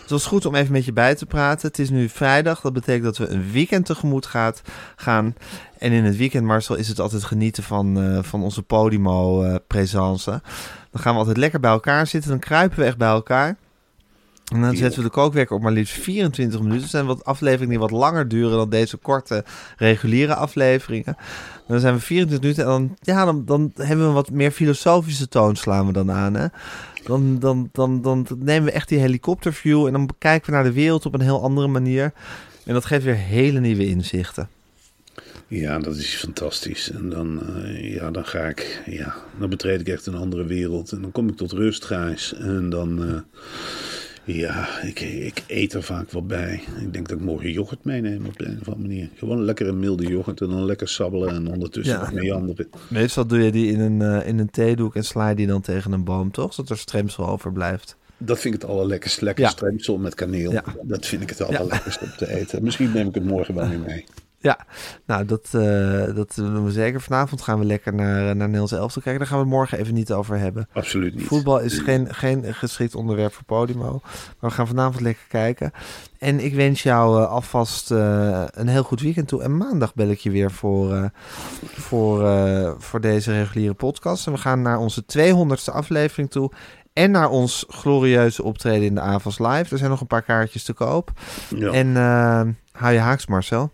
het was goed om even met je bij te praten. Het is nu vrijdag, dat betekent dat we een weekend tegemoet gaat, gaan. En in het weekend, Marcel, is het altijd genieten van, eh, van onze Podimo-presence. dan gaan we altijd lekker bij elkaar zitten, dan kruipen we echt bij elkaar. En dan zetten we de kookwekker op maar liefst 24 minuten. Er zijn wat afleveringen die wat langer duren dan deze korte reguliere afleveringen. Dan zijn we 24 minuten en dan, ja, dan, dan hebben we een wat meer filosofische toon slaan we dan aan. Hè? Dan, dan, dan, dan nemen we echt die helikopterview en dan kijken we naar de wereld op een heel andere manier. En dat geeft weer hele nieuwe inzichten. Ja, dat is fantastisch. En dan, eh, ja, dan ga ik, ja, dan betreed ik echt een andere wereld. En dan kom ik tot rust. En dan, eh, ja, ik, ik eet er vaak wat bij. Ik denk dat ik morgen yoghurt meeneem op de een of andere manier. Gewoon lekker een milde yoghurt en dan lekker sabbelen en ondertussen Ja. meanderen. Meestal doe je die in een, eh, in een theedoek en sla je die dan tegen een boom, toch? Zodat er stremsel overblijft. Dat vind ik het allerlekkerst. Lekker Ja. stremsel met kaneel. Ja. Dat vind ik het allerlekkerst om te eten. Misschien neem ik het morgen wel weer mee. Ja, nou, dat, eh, dat doen we zeker. Vanavond gaan we lekker naar, eh, naar Nederlands Elftal kijken. Daar gaan we het morgen even niet over hebben. Absoluut niet. Voetbal is geen, geen geschikt onderwerp voor Podimo. Maar we gaan vanavond lekker kijken. En ik wens jou eh, alvast een heel goed weekend toe. En maandag bel ik je weer voor, voor, voor deze reguliere podcast. En we gaan naar onze 200ste aflevering toe. En naar ons glorieuze optreden in de AVAS Live. Er zijn nog een paar kaartjes te koop. Ja. En eh, hou je haaks, Marcel.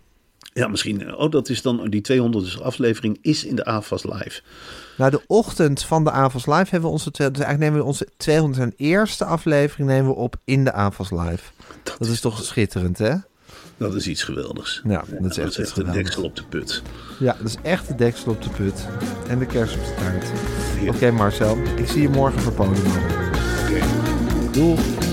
Ja, misschien. Oh, dat is dan die 200 aflevering is in de AFAS live. Nou, de ochtend van de AVAS Live hebben we onze... Dus eigenlijk nemen we onze 201ste aflevering nemen we op in de AVAS Live. Dat is toch schitterend, hè? Dat is iets geweldigs. Ja, dat is echt iets een geweldigs. deksel op de put. Ja, dat is echt de deksel op de put. En de kers op de taart. Oké. Marcel. Ik zie je morgen voor Podimo. Oké. Doei.